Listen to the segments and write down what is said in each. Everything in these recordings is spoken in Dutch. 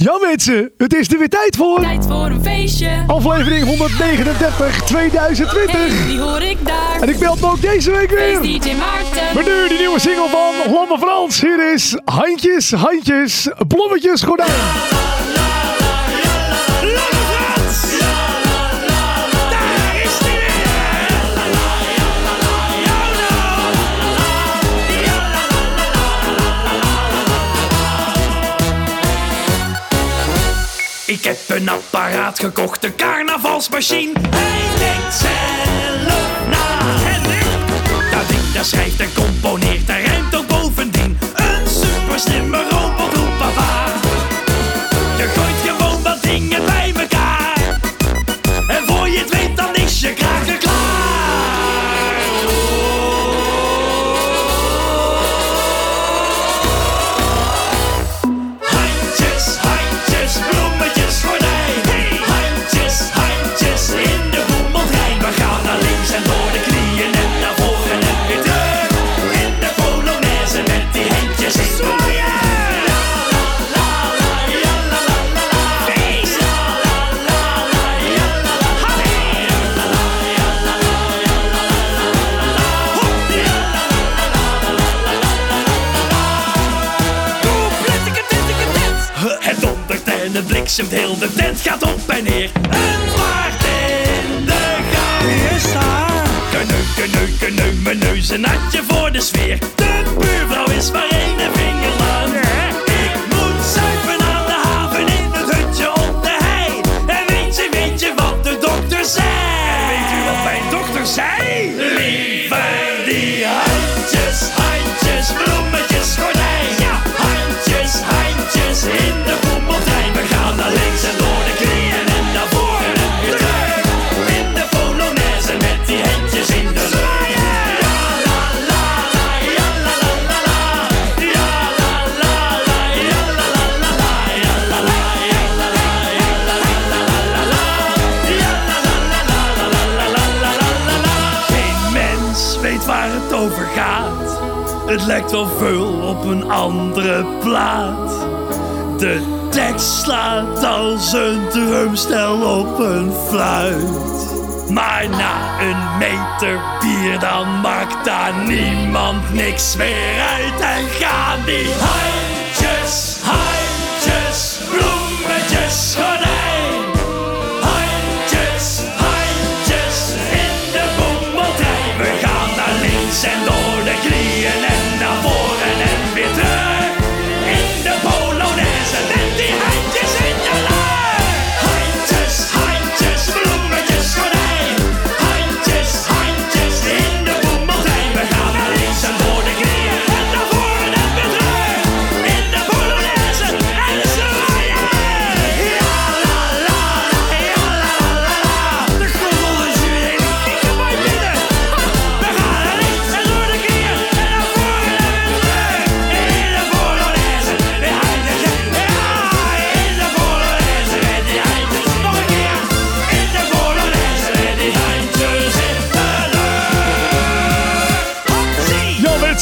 Ja mensen, het is er weer tijd voor. Tijd voor een feestje. Aflevering 139 2020. Hey, die hoor ik daar. En ik me ook deze week weer. Feest DJ Maarten. Maar nu die nieuwe single van Lamme Frans. Hier is Handjes, Handjes, Blommetjes, Gordijn. Ik heb een apparaat gekocht, een carnavalsmachine. Hij denkt zelf na. En ik, dat ding dat schrijft en componeert Een natje voor de sfeer. Het lijkt wel veel op een andere plaat. De tekst slaat als een drumstel op een fluit. Maar na een meter bier dan maakt daar niemand niks meer uit. En gaan die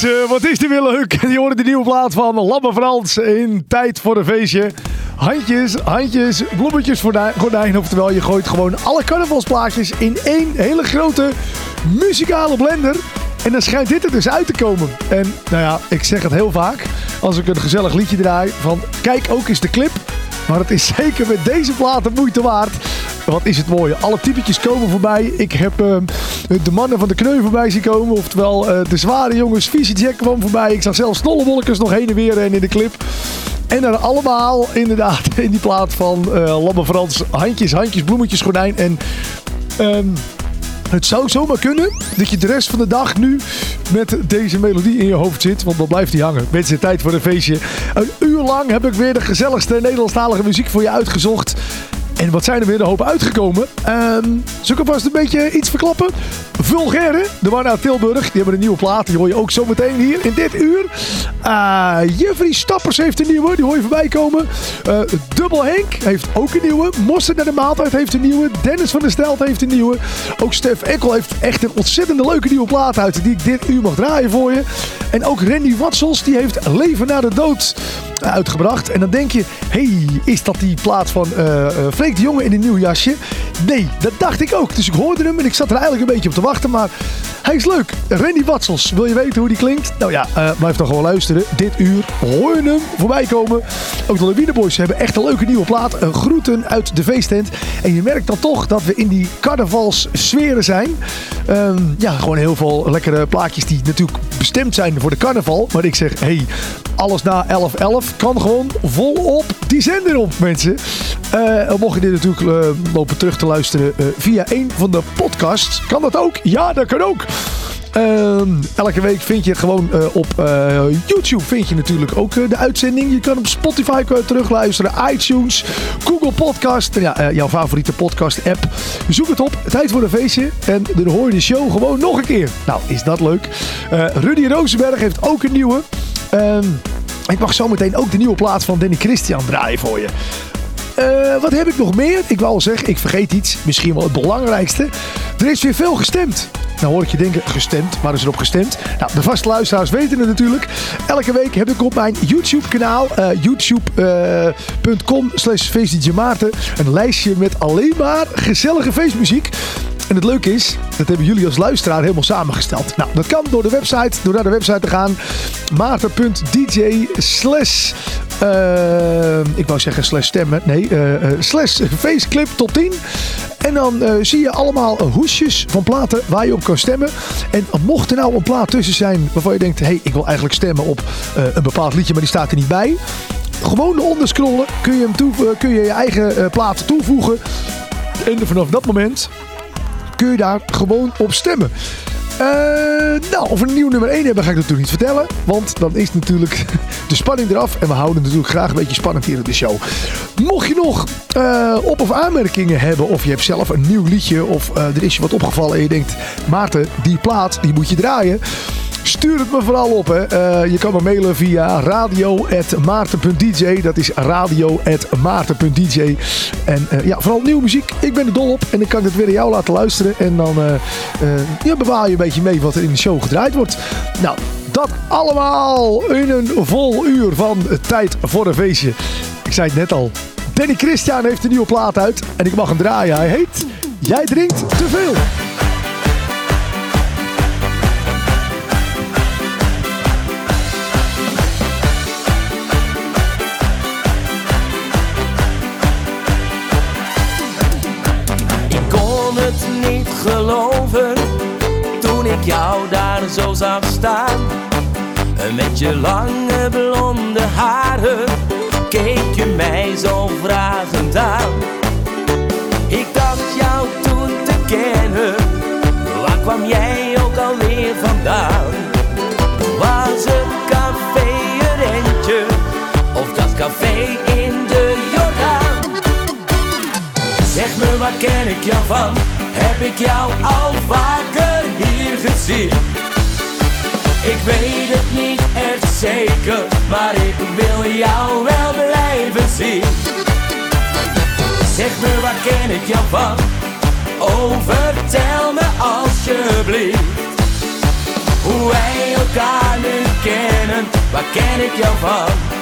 mensen, wat is die weer leuk. Je hoort de nieuwe plaat van Lamme Frans in Tijd voor een Feestje. Handjes, handjes, bloemetjes, gordijn, gordijn. Oftewel, je gooit gewoon alle carnavalsplaatjes in één hele grote muzikale blender. En dan schijnt dit er dus uit te komen. En nou ja, ik zeg het heel vaak. Als ik een gezellig liedje draai van kijk ook eens de clip. Maar het is zeker met deze plaat moeite waard. Wat is het mooie. Alle typetjes komen voorbij. Ik heb eh, de mannen van de kneu voorbij zien komen. Oftewel eh, de zware jongens. Visie Jack kwam voorbij. Ik zag zelfs Snollewolkers nog heen en weer rennen in de clip. En dan allemaal inderdaad in die plaat van Lamme Frans. Handjes, handjes, bloemetjes, gordijn. En ehm, het zou zomaar kunnen dat je de rest van de dag nu met deze melodie in je hoofd zit. Want dan blijft die hangen. Mensen, tijd voor een feestje. Een uur lang heb ik weer de gezelligste Nederlandstalige muziek voor je uitgezocht. En wat zijn er weer een hoop uitgekomen? Ehm zal ik alvast een beetje iets verklappen? Vulgaire, de man uit Tilburg. Die hebben een nieuwe plaat. Die hoor je ook zo meteen hier in dit uur. Uh, Jeffrey Stappers heeft een nieuwe. Die hoor je voorbij komen. Eh, Dubbel Henk heeft ook een nieuwe. Mosterd naar de maaltijd heeft een nieuwe. Dennis van der Stelt heeft een nieuwe. Ook Stef Ekkel heeft echt een ontzettende leuke nieuwe plaat uit. Die ik dit uur mag draaien voor je. En ook Randy Watsels. Die heeft Leven na de dood uitgebracht. En dan denk je, hey, is dat die plaat van eh, De Jonge in een nieuw jasje? Nee, dat dacht ik ook. Dus ik hoorde hem en ik zat er eigenlijk een beetje op te wachten. Maar hij is leuk. Randy Watsels, wil je weten hoe die klinkt? Nou ja, eh, blijf dan gewoon luisteren. Dit uur hoor je hem voorbij komen. Ook de Lawine Boys hebben echt een leuke nieuwe plaat. Een groeten uit de feesttent. En je merkt dan toch dat we in die carnavalssferen zijn. Ehm, ja, gewoon heel veel lekkere plaatjes die natuurlijk bestemd zijn voor de carnaval. Maar ik zeg, hey, alles na 11.11 kan gewoon volop die zender op, mensen. Eh, mocht je dit natuurlijk eh, lopen terug te luisteren eh, via een van de podcasts, kan dat ook? Ja, dat kan ook. Ehm, elke week vind je gewoon op YouTube vind je natuurlijk ook de uitzending. Je kan op Spotify kan terugluisteren, iTunes, Google Podcast, ja, jouw favoriete podcast app. Zoek het op, tijd voor een feestje en dan hoor je de show gewoon nog een keer. Nou, is dat leuk. Rudy Rosenberg heeft ook een nieuwe. Ehm, ik mag zo meteen ook de nieuwe plaats van Danny Christian draaien voor je. Eh, wat heb ik nog meer? Ik wou al zeggen, ik vergeet iets. Misschien wel het belangrijkste. Er is weer veel gestemd. Nou hoor ik je denken, gestemd? Waar is er op gestemd? Nou, de vaste luisteraars weten het natuurlijk. Elke week heb ik op mijn YouTube kanaal, eh, youtube.com slash Maarten, een lijstje met alleen maar gezellige feestmuziek. En het leuke is, dat hebben jullie als luisteraar helemaal samengesteld. Nou, dat kan door de website, door naar de website te gaan. maarten.dj slash, eh, ik wou zeggen slash stemmen, nee, eh, eh, slash faceclip tot 10. En dan zie je allemaal hoesjes van platen waar je op kan stemmen. En mocht er nou een plaat tussen zijn waarvan je denkt, hé, hey, ik wil eigenlijk stemmen op een bepaald liedje, maar die staat er niet bij. Gewoon eronder scrollen, kun je, hem toe, kun je je eigen plaat toevoegen. En vanaf dat moment kun je daar gewoon op stemmen. Eh, nou, of we een nieuw nummer 1 hebben, ga ik natuurlijk niet vertellen. Want dan is natuurlijk de spanning eraf. En we houden natuurlijk graag een beetje spannend hier in de show. Mocht je nog eh, op- of aanmerkingen hebben, of je hebt zelf een nieuw liedje, of eh, er is je wat opgevallen en je denkt, Maarten, die plaat, die moet je draaien. Stuur het me vooral op. Hè. Eh, je kan me mailen via radio.maarten.dj. Dat is radio.maarten.dj. En eh, ja, vooral nieuwe muziek. Ik ben er dol op. En ik kan het weer aan jou laten luisteren. En dan eh, ja, bewaar je een beetje mee wat er in de show gedraaid wordt. Nou, dat allemaal in een vol uur van tijd voor een feestje. Ik zei het net al. Danny Christian heeft een nieuwe plaat uit. En ik mag hem draaien. Hij heet Jij drinkt te veel. Jou daar zo zag staan. Met je lange blonde haren keek je mij zo vragend aan. Ik dacht jou toen te kennen, waar kwam jij ook alweer vandaan? Was het café een of dat café in de Jordaan? Zeg me, waar ken ik jou van? Heb ik jou al vaker gezien? Ik weet het niet echt zeker, maar ik wil jou wel blijven zien. Zeg me, waar ken ik jou van? Oh, vertel me alsjeblieft. Hoe wij elkaar nu kennen, waar ken ik jou van?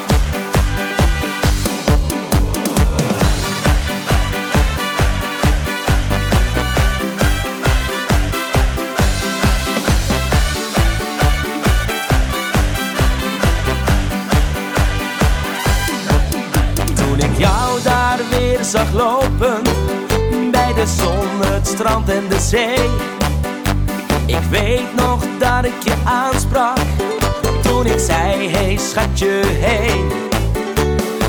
Zag lopen Bij de zon, het strand en de zee. Ik weet nog dat ik je aansprak Toen ik zei, hey schatje, hey.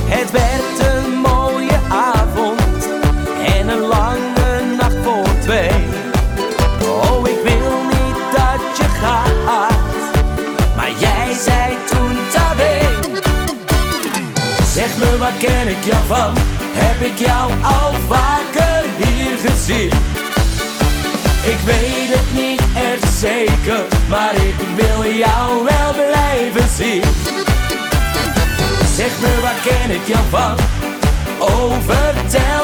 Het werd een mooie avond En een lange nacht voor twee. Oh, ik wil niet dat je gaat Maar jij zei toen tabé Zeg me, waar ken ik jou van? Heb ik jou al vaker hier gezien? Ik weet het niet echt zeker, maar ik wil jou wel blijven zien. Zeg me, waar ken ik jou van? Oh,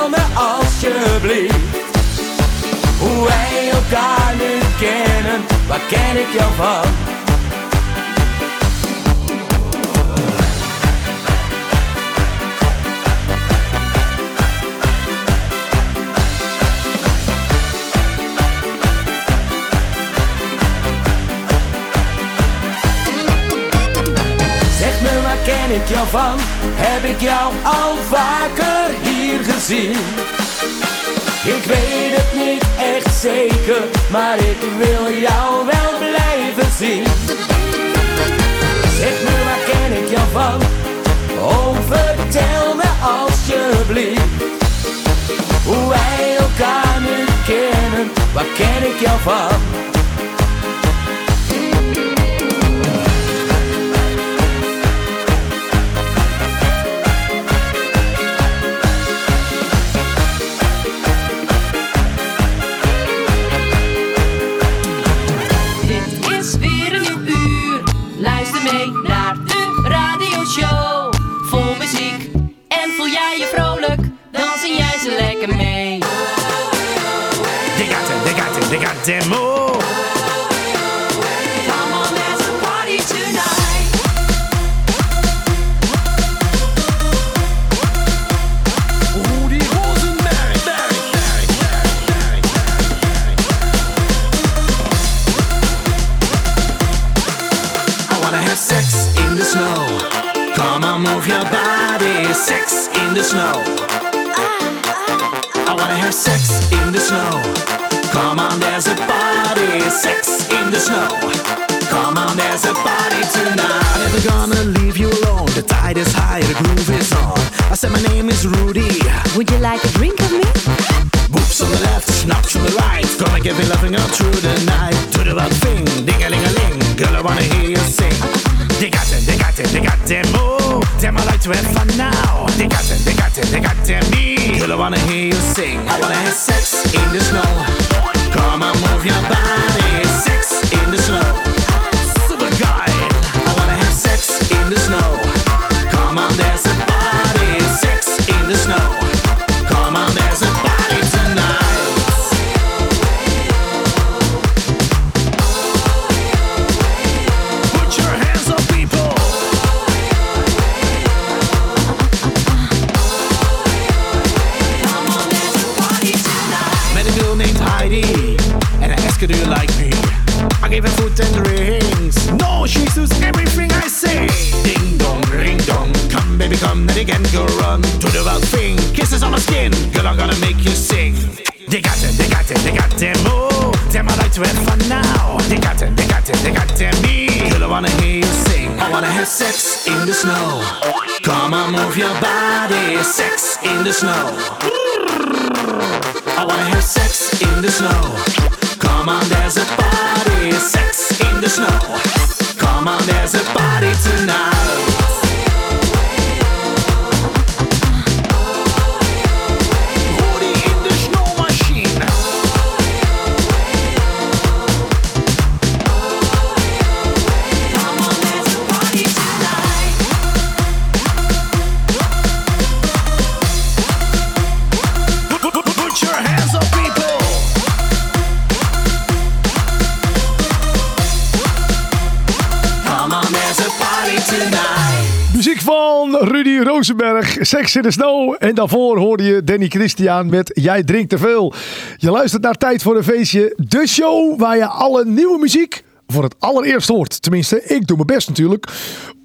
me alsjeblieft. Hoe wij elkaar nu kennen, waar ken ik jou van? Van? Heb ik jou al vaker hier gezien? Ik weet het niet echt zeker, maar ik wil jou wel blijven zien. Zeg me, waar ken ik jou van? Oh, vertel me alsjeblieft. Hoe wij elkaar nu kennen, waar ken ik jou van? Have sex in the snow. Come on, move your body. Sex in the snow. I wanna have sex in the snow. Come on, there's a Rosenberg, Sex in the Snow. En daarvoor hoorde je Danny Christian met Jij drinkt te veel. Je luistert naar Tijd voor een Feestje. De show waar je alle nieuwe muziek voor het allereerst hoort. Tenminste, ik doe mijn best natuurlijk.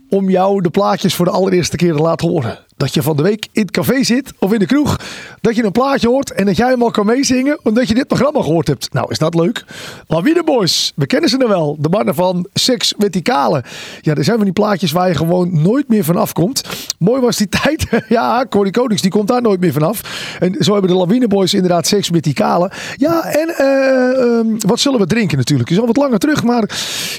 Om jou de plaatjes voor de allereerste keer te laten horen. Dat je van de week in het café zit of in de kroeg. Dat je een plaatje hoort en dat jij hem al kan meezingen. Omdat je dit programma gehoord hebt. Nou, is dat leuk? Lawine Boys, we kennen ze nou wel. De mannen van Seks met. Ja, er zijn van die plaatjes waar je gewoon nooit meer vanaf komt. Mooi was die tijd. ja, Corrie Konings, die komt daar nooit meer vanaf. En zo hebben de Lawine Boys inderdaad Seks met die Kale. Ja, en eh, ehm, wat zullen we drinken natuurlijk? Is al wat langer terug, maar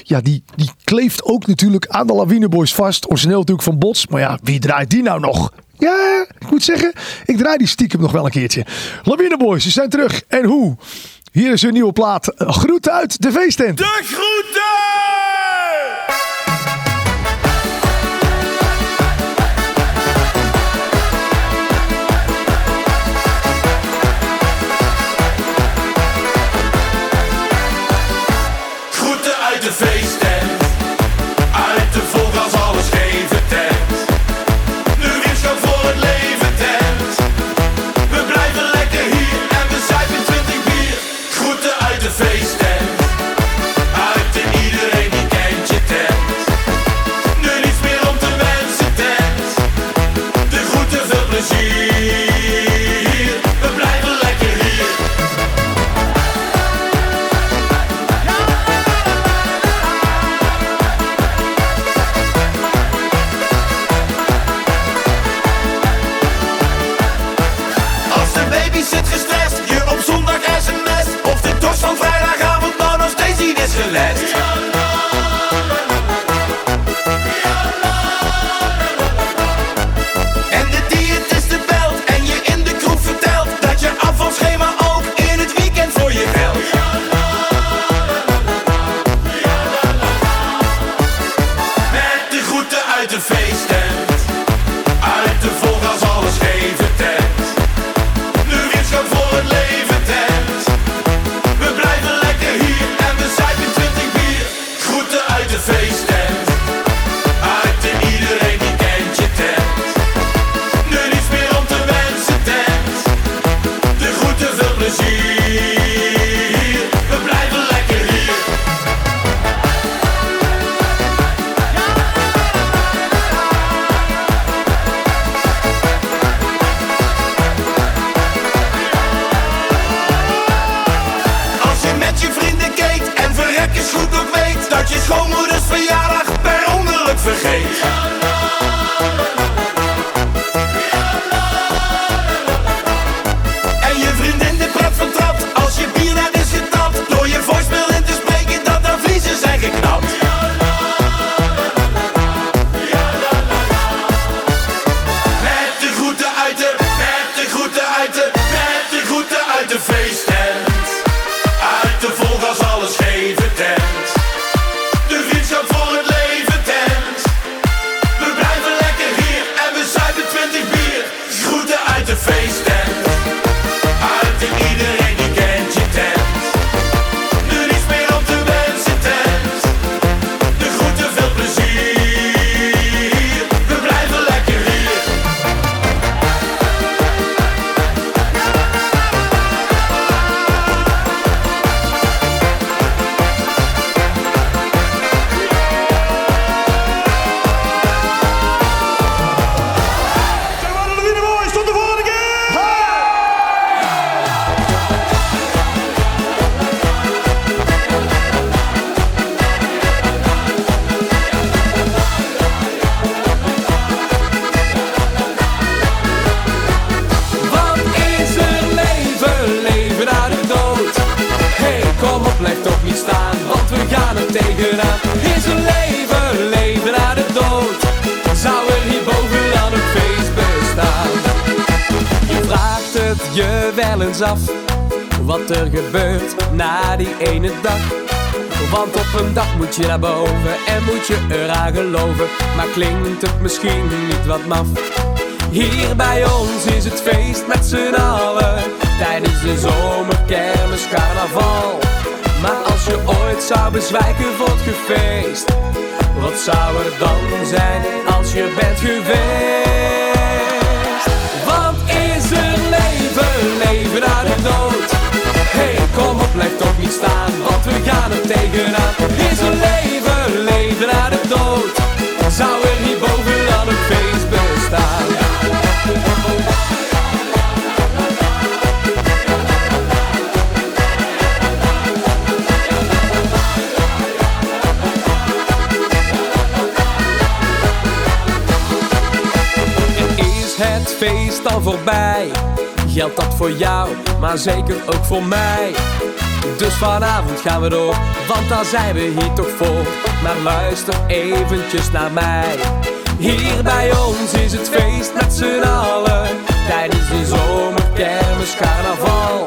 ja, die, die kleeft ook natuurlijk aan de Lawine Boys vast. Origineel natuurlijk van Bots. Maar ja, wie draait die nou nog? Ja, ik moet zeggen, ik draai die stiekem nog wel een keertje. Lawine Boys, ze zijn terug. En hoe? Hier is hun nieuwe plaat. Groet uit de feesttent. De groeten! Groeten wat er gebeurt na die ene dag. Want op een dag moet je naar boven en moet je eraan geloven. Maar klinkt het misschien niet wat maf? Hier bij ons is het feest met z'n allen. Tijdens de zomerkermis, carnaval. Maar als je ooit zou bezwijken voor het gefeest, wat zou er dan zijn als je bent geweest? staan, want we gaan er tegenaan. Is een leven, leven naar de dood. Zou er niet bovenaan een feest bestaan? En is het feest al voorbij? Geldt dat voor jou, maar zeker ook voor mij? Dus vanavond gaan we door, want dan zijn we hier toch voor. Maar luister eventjes naar mij. Hier bij ons is het feest met z'n allen. Tijdens de zomerkermis carnaval.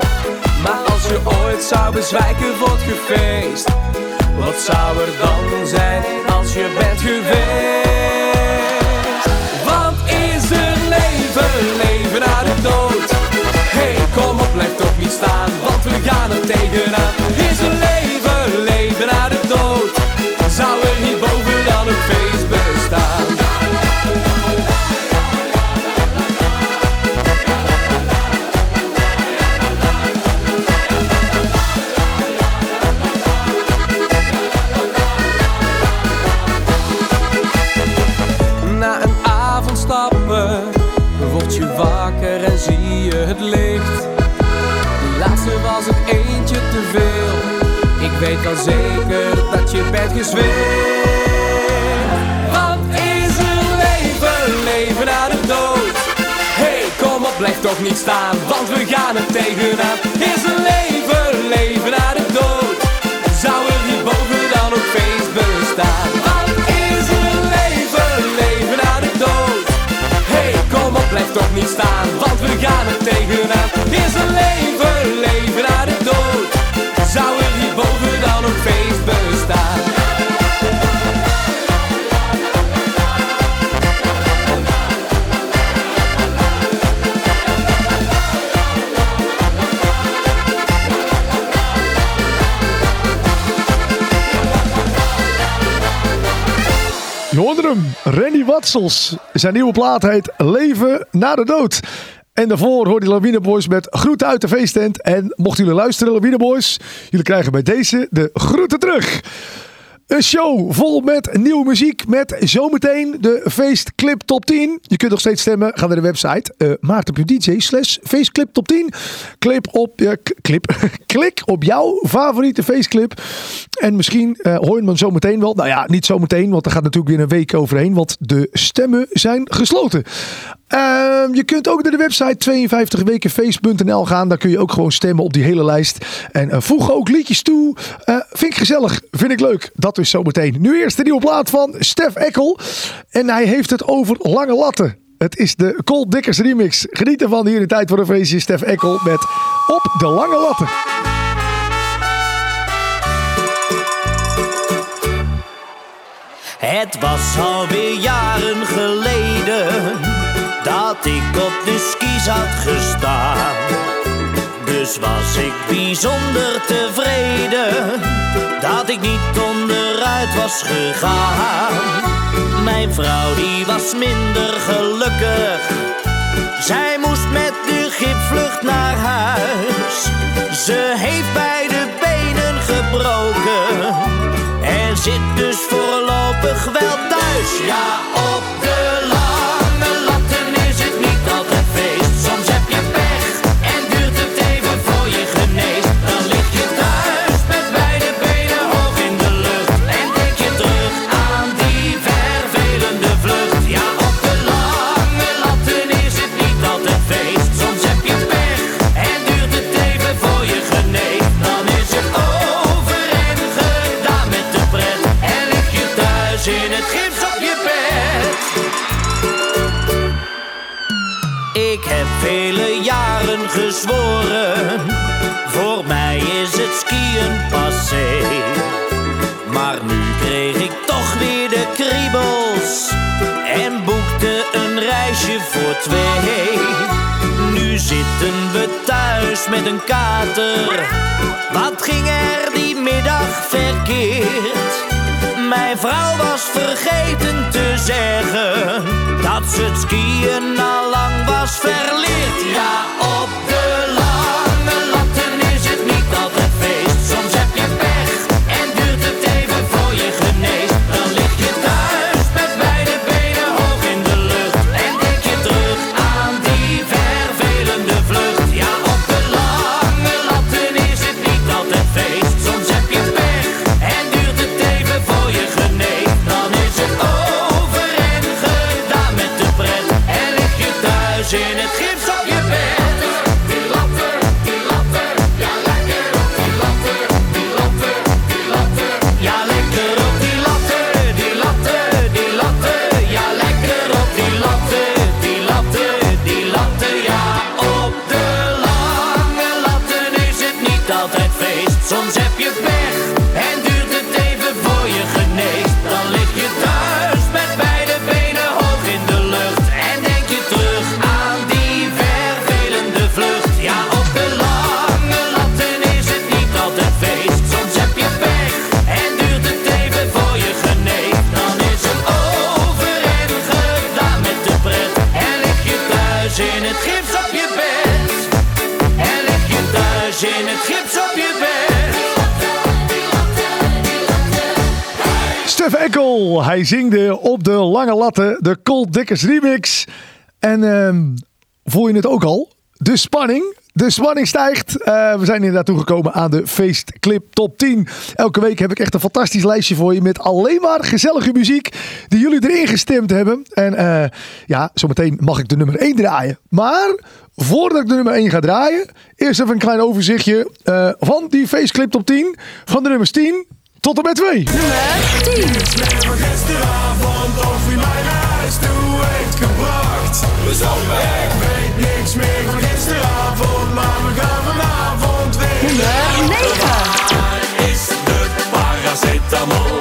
Maar als je ooit zou bezwijken voor het gefeest. Wat zou er dan zijn als je bent geweest? Ik kan zeker dat je bent gezwind. Wat is een leven, leven na de dood? hey, kom op, blijf toch niet staan, want we gaan het tegenaan. Is een leven, leven na de dood? Zou er hierboven dan een feest bestaan? blijf toch niet staan, want we gaan het tegenaan. Is een leven, leven. Hem, Randy Watsels. Zijn nieuwe plaat heet Leven na de dood. En daarvoor hoorde je Lawine Boys met groeten uit de feesttent. En mochten jullie luisteren, Lawine Boys, jullie krijgen bij deze de groeten terug. Een show vol met nieuwe muziek. Met zometeen de feestclip top 10. Je kunt nog steeds stemmen. Ga naar de website uh, maarten.dj slash feestclip top 10. Clip op, je clip, klik op jouw favoriete feestclip. En misschien uh, hoor je hem zometeen wel. Nou ja, niet zometeen, want er gaat natuurlijk weer een week overheen. Want de stemmen zijn gesloten. Uh, je kunt ook naar de website 52wekenfeest.nl gaan. Daar kun je ook gewoon stemmen op die hele lijst. En uh, voeg ook liedjes toe. Uh, vind ik gezellig. Vind ik leuk. Dat is zometeen. Nu eerst de nieuwe plaat van Stef Ekkel. En hij heeft het over lange latten. Het is de Cold Dickers remix. Geniet ervan hier in tijd voor een feestje. Stef Ekkel met Op de Lange Latten. Het was alweer jaren geleden dat ik op de skis had gestaan. Dus was ik bijzonder tevreden dat ik niet onderuit was gegaan. Mijn vrouw die was minder gelukkig. Zij moest met de gipvlucht naar huis. Ze heeft beide benen gebroken en zit dus voorlopig wel thuis. Ja, op met een kater, wat ging er die middag verkeerd? Mijn vrouw was vergeten te zeggen dat ze het skiën al lang was verleerd. Ja, op de Ekkel, hij zingde op de lange latten de Cold Dickers remix. En ehm, voel je het ook al? De spanning, De spanning stijgt. Eh, we zijn inderdaad toegekomen aan de feestclip top 10. Elke week heb ik echt een fantastisch lijstje voor je met alleen maar gezellige muziek die jullie erin gestemd hebben. En eh, ja, zometeen mag ik de nummer 1 draaien. Maar voordat ik de nummer 1 ga draaien, eerst even een klein overzichtje eh, van die feestclip top 10. Van de nummers 10 tot en met 2. Gisteravond of u mij naar huis toe heeft gebracht. We ik weet niks meer van gisteravond, maar we gaan vanavond weer. Waar is de paracetamol?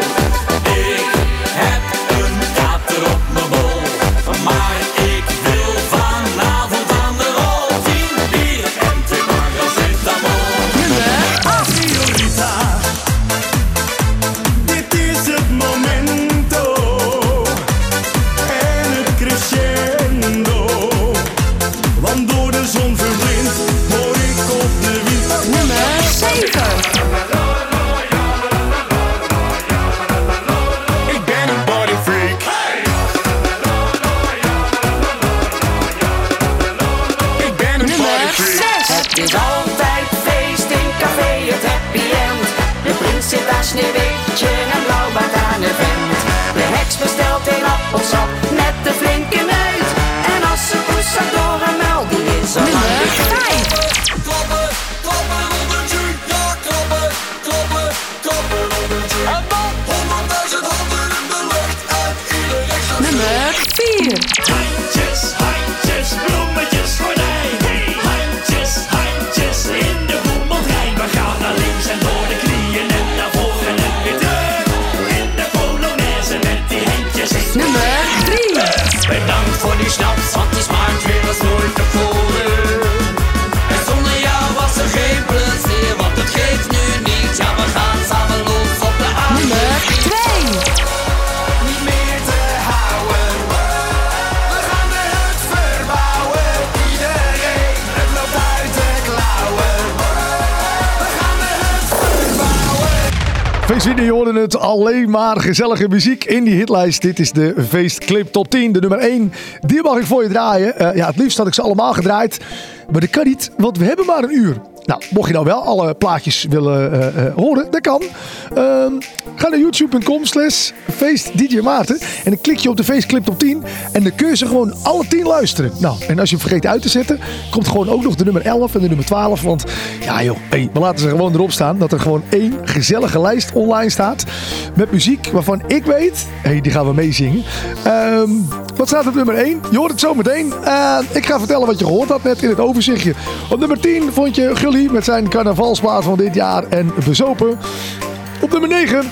Alleen maar gezellige muziek in die hitlijst. Dit is de feestclip top 10, de nummer 1. Die mag ik voor je draaien. Eh, ja, het liefst had ik ze allemaal gedraaid. Maar dat kan niet, want we hebben maar een uur. Nou, mocht je nou wel alle plaatjes willen eh, eh, horen, dat kan. Ehm, ga naar youtube.com slash feestdjmaarten. En dan klik je op de feestclip top 10. En dan kun je ze gewoon alle 10 luisteren. Nou, en als je vergeet uit te zetten, komt gewoon ook nog de nummer 11 en de nummer 12. Want ja joh, we laten ze gewoon erop staan. Dat er gewoon één gezellige lijst online staat. Met muziek waarvan ik weet, hey, die gaan we meezingen. Ehm, wat staat op nummer 1? Je hoort het zo meteen. Eh, ik ga vertellen wat je gehoord had net in het overzichtje. Op nummer 10 vond je Met zijn carnavalsplaat van dit jaar en Bezopen. Op nummer 9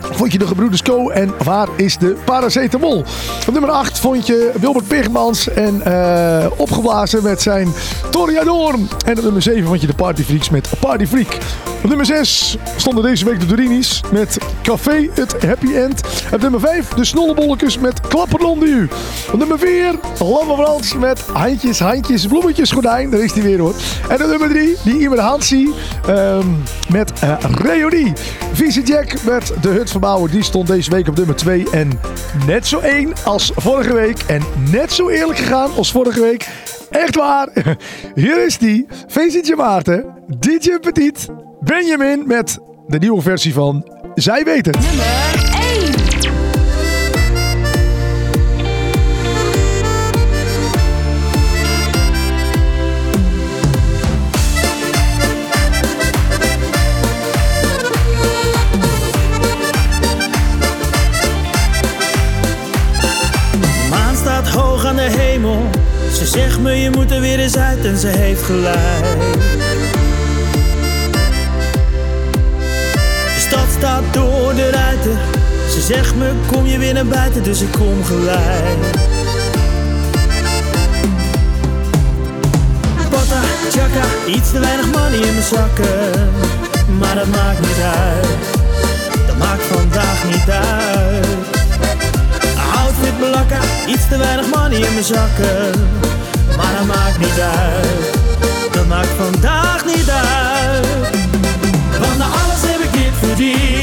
vond je de gebroeders Co en waar is de paracetamol? Op nummer 8 vond je Wilbert Pigmans en eh, opgeblazen met zijn Toriador. En op nummer 7 vond je de Partyfreaks met Party Freak. Op nummer 6 stonden deze week de Dorinis met Café het Happy End. Op nummer 5 de Snollebolletjes met Klapperlon U. Op nummer 4 Lamme Frans met Handjes, Handjes, Bloemetjes Gordijn. Daar is die weer hoor. En op nummer 3 die Imer Hansie ehm, met uh, Reody. Vieze Jack met de Hut verbouwen. Die stond deze week op nummer 2. En net zo één als vorige week. En net zo eerlijk gegaan als vorige week. Echt waar. Hier is die. Feestje Maarten. DJ Petit. Benjamin met de nieuwe versie van Zij Weet Ze zegt me je moet er weer eens uit en ze heeft gelijk. De stad staat door de ruiten. Ze zegt me kom je weer naar buiten, dus ik kom gelijk. Pata, chaka, iets te weinig money in mijn zakken. Maar dat maakt niet uit. Dat maakt vandaag niet uit. Outfit blakken, iets te weinig money in mijn zakken. Maar dat maakt niet uit, dat maakt vandaag niet uit. Want na alles heb ik dit verdiend,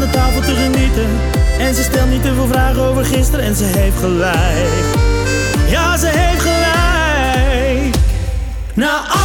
aan de tafel te genieten. En ze stelt niet te veel vragen over gisteren en ze heeft gelijk. Ja, ze heeft gelijk. Na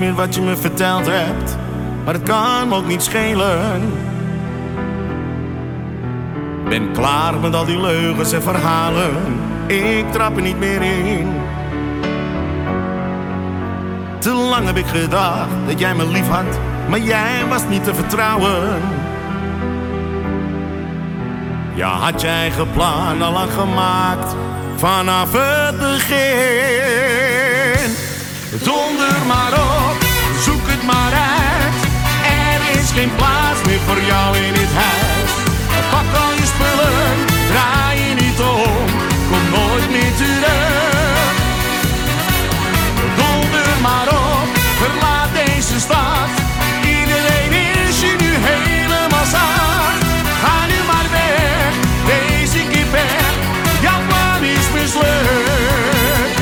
meer wat je me verteld hebt, maar het kan me ook niet schelen. Ben klaar met al die leugens en verhalen, ik trap er niet meer in. Te lang heb ik gedacht dat jij me lief had, maar jij was niet te vertrouwen. Ja, had jij eigen plan al lang gemaakt vanaf het begin. Donder maar op, geen plaats meer voor jou in dit huis. Pak al je spullen, draai je niet om, kom nooit meer terug. Donder maar op, verlaat deze stad. Iedereen is je nu helemaal zat. Ga nu maar weg, deze keer weg. Jouw plan is mislukt.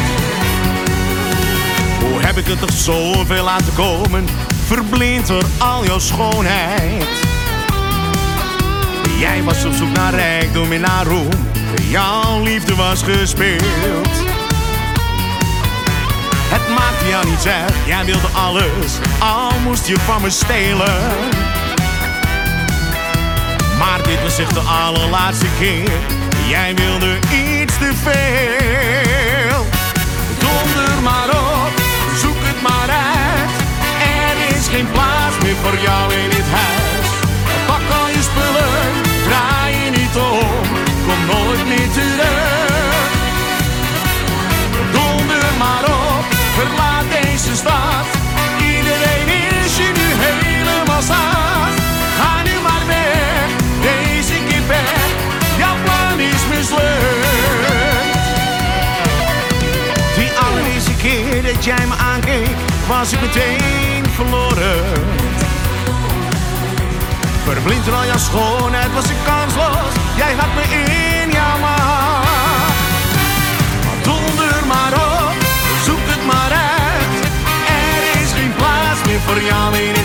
Hoe heb ik het toch zoveel laten komen? Verblind door al jouw schoonheid. Jij was op zoek naar rijkdom en naar roem. Jouw liefde was gespeeld. Het maakte jou niets uit, jij wilde alles, al moest je van me stelen. Maar dit was echt de allerlaatste keer, jij wilde iets te veel. Donder maar op, geen plaats meer voor jou in dit huis. Pak al je spullen, draai je niet om, kom nooit meer terug. Donder maar op, verlaat deze stad. Iedereen is je nu helemaal zat. Ga nu maar weg, deze keer weg. Jouw plan is mislukt. Die allereerste keer dat jij me aankeek, was ik meteen Verblind al jouw schoonheid was ik kansloos. Jij had me in jouw. Maar donder maar op, zoek het maar uit. Er is geen plaats meer voor jou in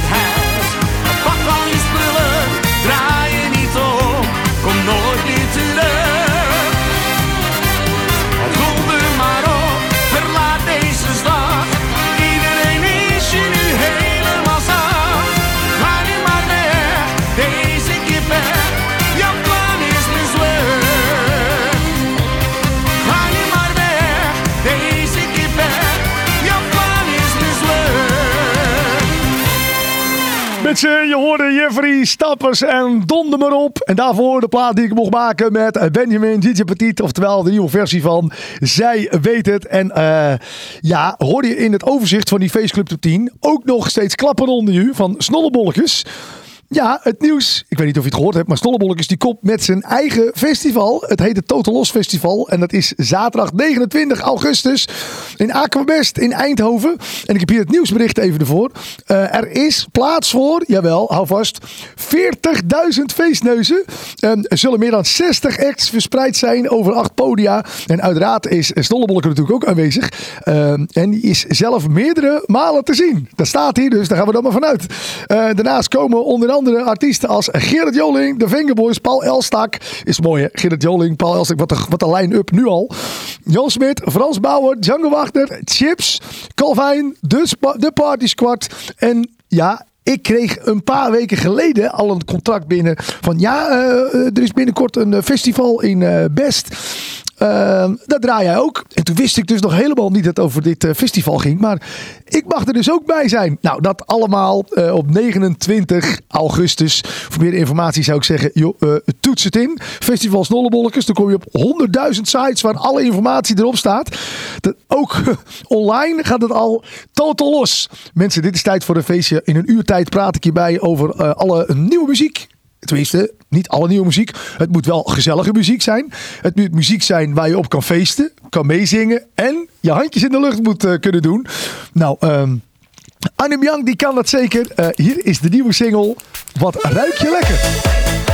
Stappers en donder maar op. En daarvoor de plaat die ik mocht maken met Benjamin DJ Petit. Oftewel de nieuwe versie van Zij Weet Het. En eh, ja, hoorde je in het overzicht van die Faceclub Top 10 ook nog steeds klappen onder u van snollebolletjes. Ja, het nieuws. Ik weet niet of je het gehoord hebt, maar Stollebolletjes die komt met zijn eigen festival. Het heet het Total Los Festival. En dat is zaterdag 29 augustus in Aquabest in Eindhoven. En ik heb hier het nieuwsbericht even ervoor. Eh, er is plaats voor, jawel, hou vast, 40.000 feestneuzen. Ehm, er zullen meer dan 60 acts verspreid zijn over acht podia. En uiteraard is Stollebolleke natuurlijk ook aanwezig. Ehm, en die is zelf meerdere malen te zien. Dat staat hier, dus daar gaan we dan maar vanuit. Eh, daarnaast komen onder andere artiesten als Gerrit Joling, de Fingerboys, Paul Elstak. Is mooi hè, Gerrit Joling, Paul Elstak, wat een, wat een line-up nu al. Jan Smit, Frans Bauer, Django Wagner, Chips, Calvin, de, de Party Squad. En ja, ik kreeg een paar weken geleden al een contract binnen van ja, eh, eh, er is binnenkort een eh, festival in Best. Ehm, daar draai jij ook. En toen wist ik dus nog helemaal niet dat het over dit eh, festival ging. Maar ik mag er dus ook bij zijn. Nou, dat allemaal eh, op 29 augustus. Voor meer informatie zou ik zeggen, eh, toets het in. Festival Snollebolletjes. Dan kom je op 100.000 sites waar alle informatie erop staat. Dat, ook online gaat het al totaal los. Mensen, dit is tijd voor een feestje. In een uur tijd praat ik hierbij over alle nieuwe muziek. Tenminste, niet alle nieuwe muziek. Het moet wel gezellige muziek zijn. Het moet muziek zijn waar je op kan feesten, kan meezingen en je handjes in de lucht moet eh, kunnen doen. Nou, ehm Annem Young die kan dat zeker. Eh, hier is de nieuwe single. Wat ruik je lekker?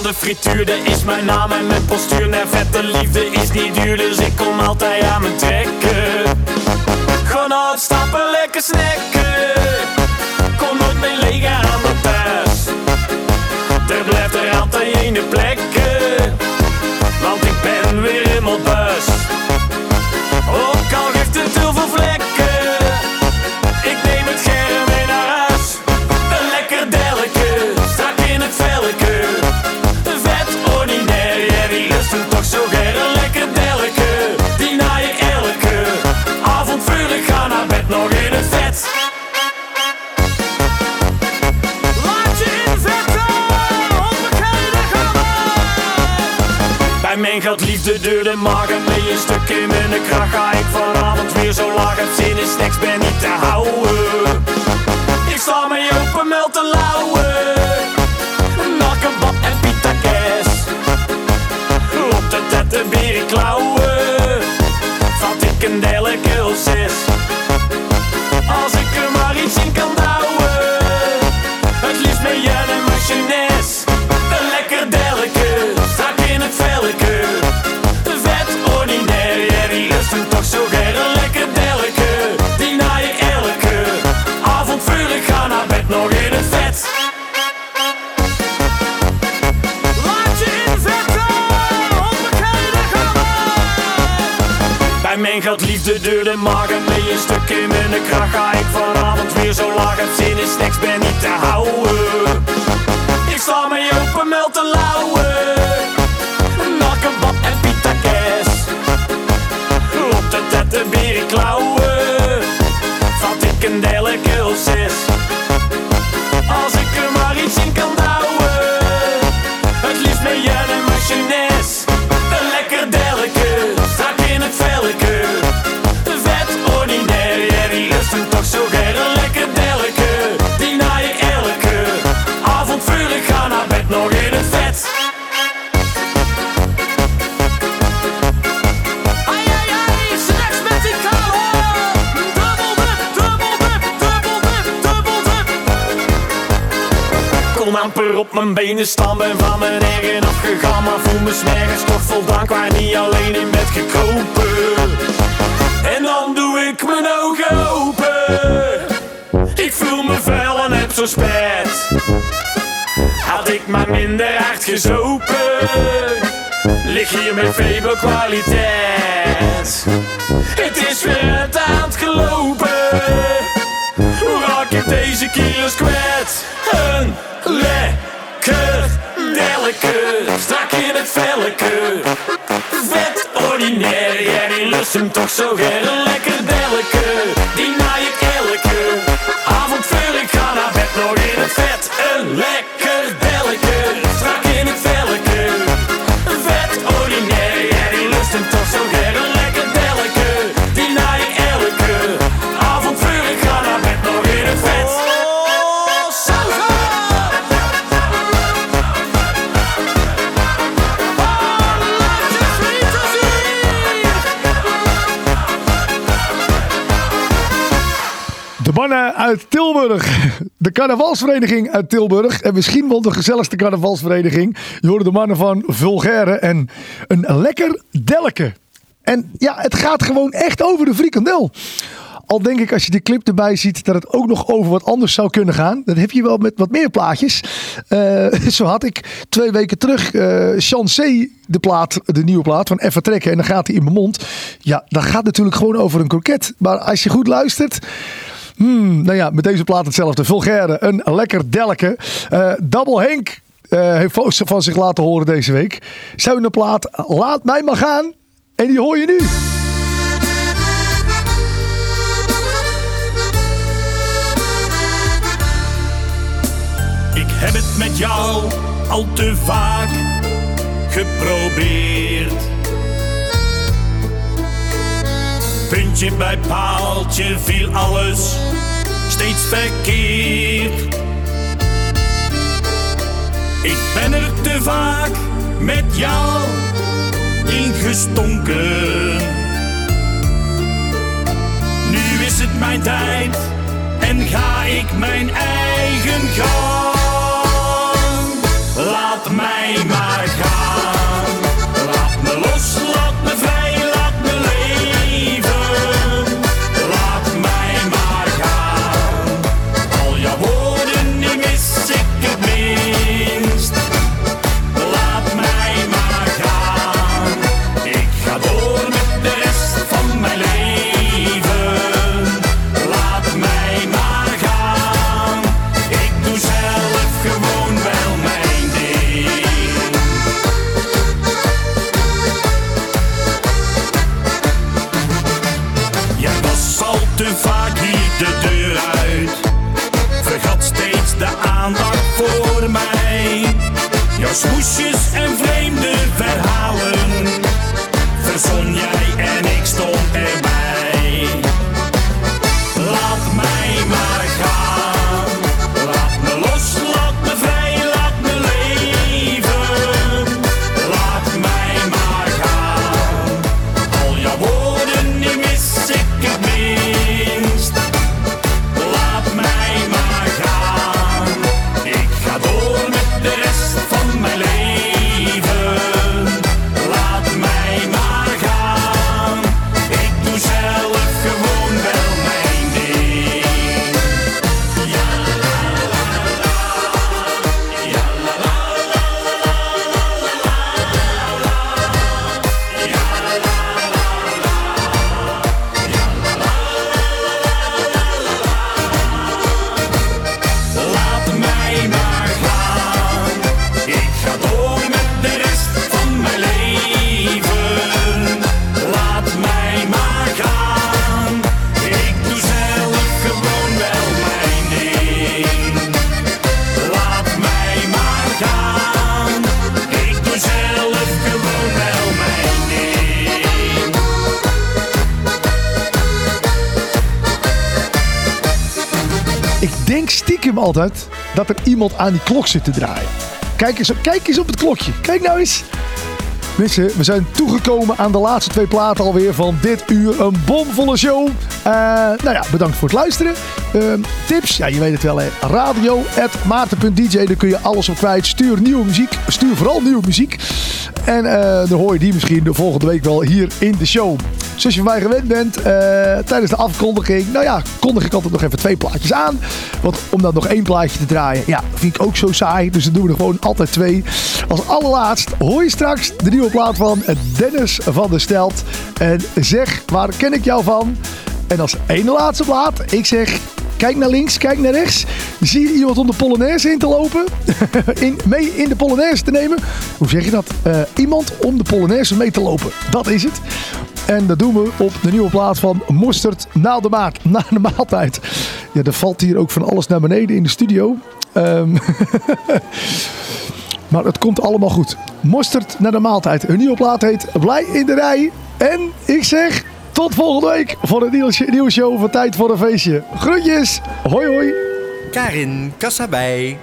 De frituur, dat is mijn naam en mijn postuur. Nee, vette liefde is niet duur, dus ik kom altijd aan mijn trekken. Gewoon uitstappen, lekker snacken. Kom nooit meer leeg aan mijn thuis. Er blijft er altijd één plekken. Want ik ben weer helemaal buis. De deur de maag en met een stuk in mijn kracht. ga ik vanavond weer zo laag. Het zin in snacks ben niet te houden. Ik sta mij open meld te lauwen. Nakkenbad en pita kes. Op de tette beren klauwen. Vat ik een delijke 6. Liefde door de magen Met een stuk in mijn kracht. Ga ik vanavond weer zo laag Het zin in snacks ben niet te houden. Ik sta mee open mijn benen staan Ben van mijn eigen afgegaan Maar voel me smergens toch voldaan Qua niet alleen in bed gekropen En dan doe ik mijn ogen open Ik voel me vuil en heb zo spijt Had ik maar minder hard gezopen Lig hier met kwaliteit. Het is weer uit aan het gelopen hoe raak ik deze kilo's kwijt? Vet ordinair, ja die lust hem toch zo. Een lekker delke, uit Tilburg. De carnavalsvereniging uit Tilburg. En misschien wel de gezelligste carnavalsvereniging. Je hoorde de mannen van Vulgaire en een lekker delke. En ja, het gaat gewoon echt over de frikandel. Al denk ik als je de clip erbij ziet dat het ook nog over wat anders zou kunnen gaan. Dat heb je wel met wat meer plaatjes. Eh, zo had ik twee weken terug Chancé, de plaat, de nieuwe plaat van Even Trekken. En dan gaat hij in mijn mond. Ja, dat gaat natuurlijk gewoon over een kroket. Maar als je goed luistert... Hmm, nou ja, met deze plaat hetzelfde. Vulgaire, een lekker delke. Eh, Double Henk eh, heeft van zich laten horen deze week. Zijn plaat Laat mij maar gaan. En die hoor je nu. Ik heb het met jou al te vaak geprobeerd. Puntje bij paaltje viel alles steeds verkeerd. Ik ben er te vaak met jou ingestonken. Nu is het mijn tijd en ga ik mijn eigen gang. Laat mij maar denk stiekem altijd dat er iemand aan die klok zit te draaien. Kijk eens, op- kijk eens op het klokje. Kijk nou eens. Mensen, we zijn toegekomen aan de laatste twee platen alweer van dit uur. Een bomvolle show. Eh, nou ja, bedankt voor het luisteren. Ehm, tips, ja je weet het wel hè. Radio maarten.dj, daar kun je alles op kwijt. Stuur nieuwe muziek. Stuur vooral nieuwe muziek. En eh, dan hoor je die misschien de volgende week wel hier in de show. Zoals je van mij gewend bent, eh, tijdens de afkondiging, nou ja, kondig ik altijd nog even twee plaatjes aan. Want om dan nog één plaatje te draaien, ja, vind ik ook zo saai. Dus dan doen we er gewoon altijd twee. Als allerlaatst hoor je straks de nieuwe plaat van Dennis van der Stelt. En zeg, waar ken ik jou van? En als ene laatste plaat, ik zeg, kijk naar links, kijk naar rechts. Zie je iemand om de Polonaise in te lopen? in, mee in de Polonaise te nemen? Hoe zeg je dat? Eh, iemand om de Polonaise mee te lopen. Dat is het. En dat doen we op de nieuwe plaat van Mosterd na de, maat, na de maaltijd. Ja, er valt hier ook van alles naar beneden in de studio. Ehm, maar het komt allemaal goed. Mosterd naar de maaltijd. Hun nieuwe plaat heet Blij in de Rij. En ik zeg tot volgende week voor een nieuwe, nieuwe show van Tijd voor een Feestje. Groetjes. Hoi hoi. Karin Kassabij.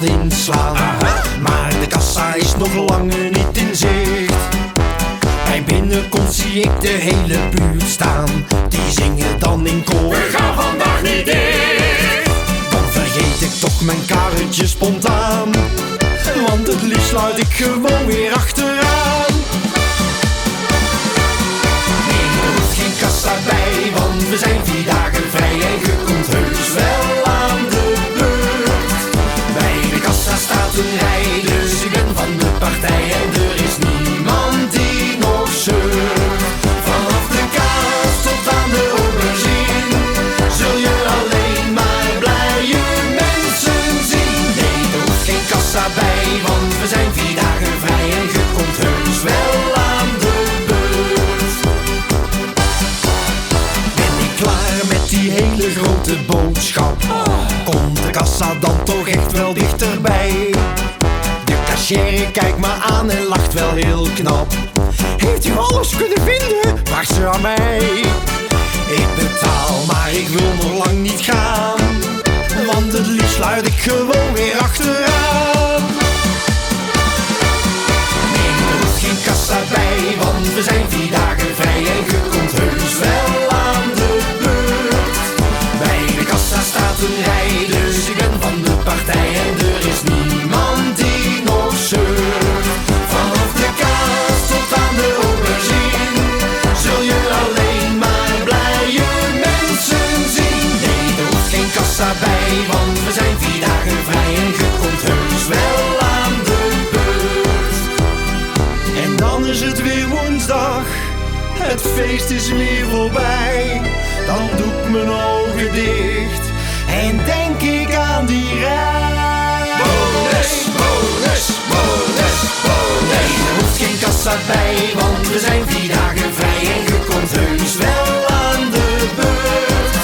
Wat inslaan. Maar de kassa is nog langer niet in zicht. Bij binnenkomst zie ik de hele buurt staan. Die zingen dan in koor. We gaan vandaag niet dicht. Dan vergeet ik toch mijn karretje spontaan. Want het liefst sluit ik gewoon mij. Ik betaal, maar ik wil nog het feest is weer voorbij. Dan doe ik mijn ogen dicht en denk ik aan die rij. Bonus, bonus, bonus, bonus. Er hoeft geen kassa bij, want we zijn vier dagen vrij en je komt heus wel aan de beurt.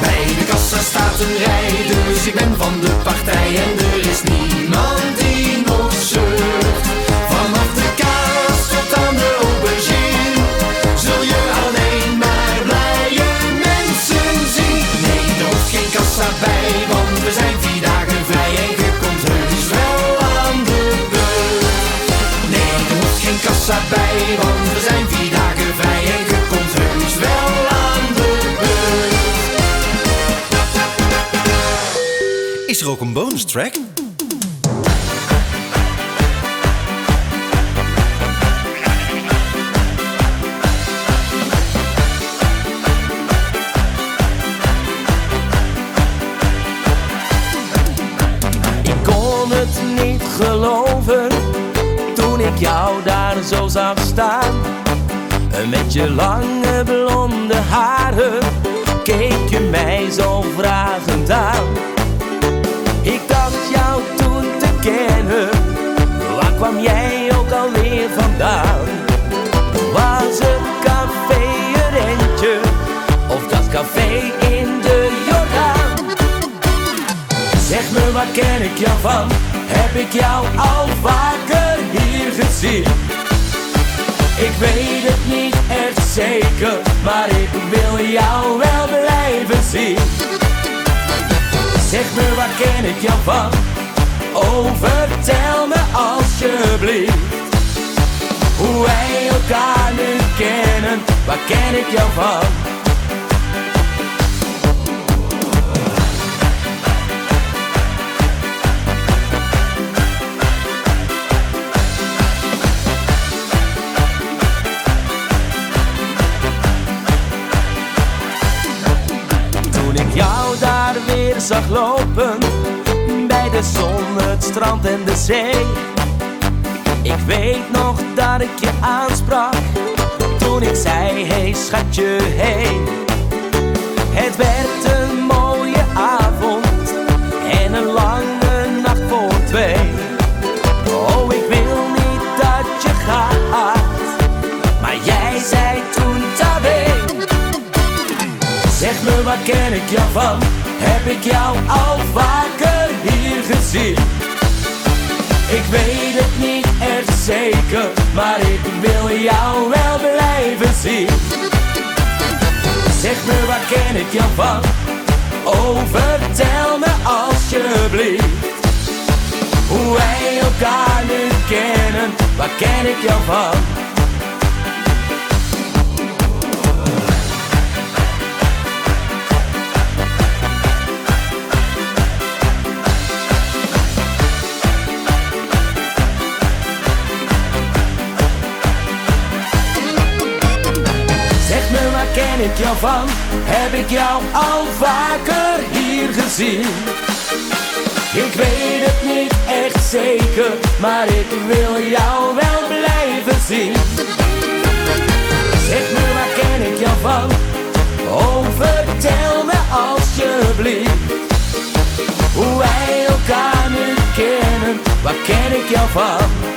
Bij de kassa staat een rij, dus ik ben van de partij en er is niemand er ook een bonus track? Ik kon het niet geloven toen ik jou daar zo zag staan. Met je lange blonde haren keek je mij zo vragend aan. Kwam jij ook alweer vandaan? Was het café een rentje of dat café in de Jordaan? Zeg me, waar ken ik jou van? Heb ik jou al vaker hier gezien? Ik weet het niet echt zeker, maar ik wil jou wel blijven zien. Zeg me, waar ken ik jou van? Oh, vertel me alsjeblieft. Hoe wij elkaar nu kennen, waar ken ik jou van? Toen ik jou daar weer zag lopen zon, het strand en de zee. Ik weet nog dat ik je aansprak Toen ik zei, hey schatje, hey. Het werd een mooie avond En een lange nacht voor twee. Oh, ik wil niet dat je gaat Maar jij zei toen tabé Zeg me, waar ken ik jou van? Heb ik jou al vaker hier gezien? Ik weet het niet echt zeker, maar ik wil jou wel blijven zien. Zeg me, waar ken ik jou van? Oh, vertel me alsjeblieft. Hoe wij elkaar nu kennen, waar ken ik jou van? Ik jou van? Heb ik jou al vaker hier gezien? Ik weet het niet echt zeker, maar ik wil jou wel blijven zien. Zeg me, waar ken ik jou van? Oh, vertel me alsjeblieft. Hoe wij elkaar nu kennen, waar ken ik jou van?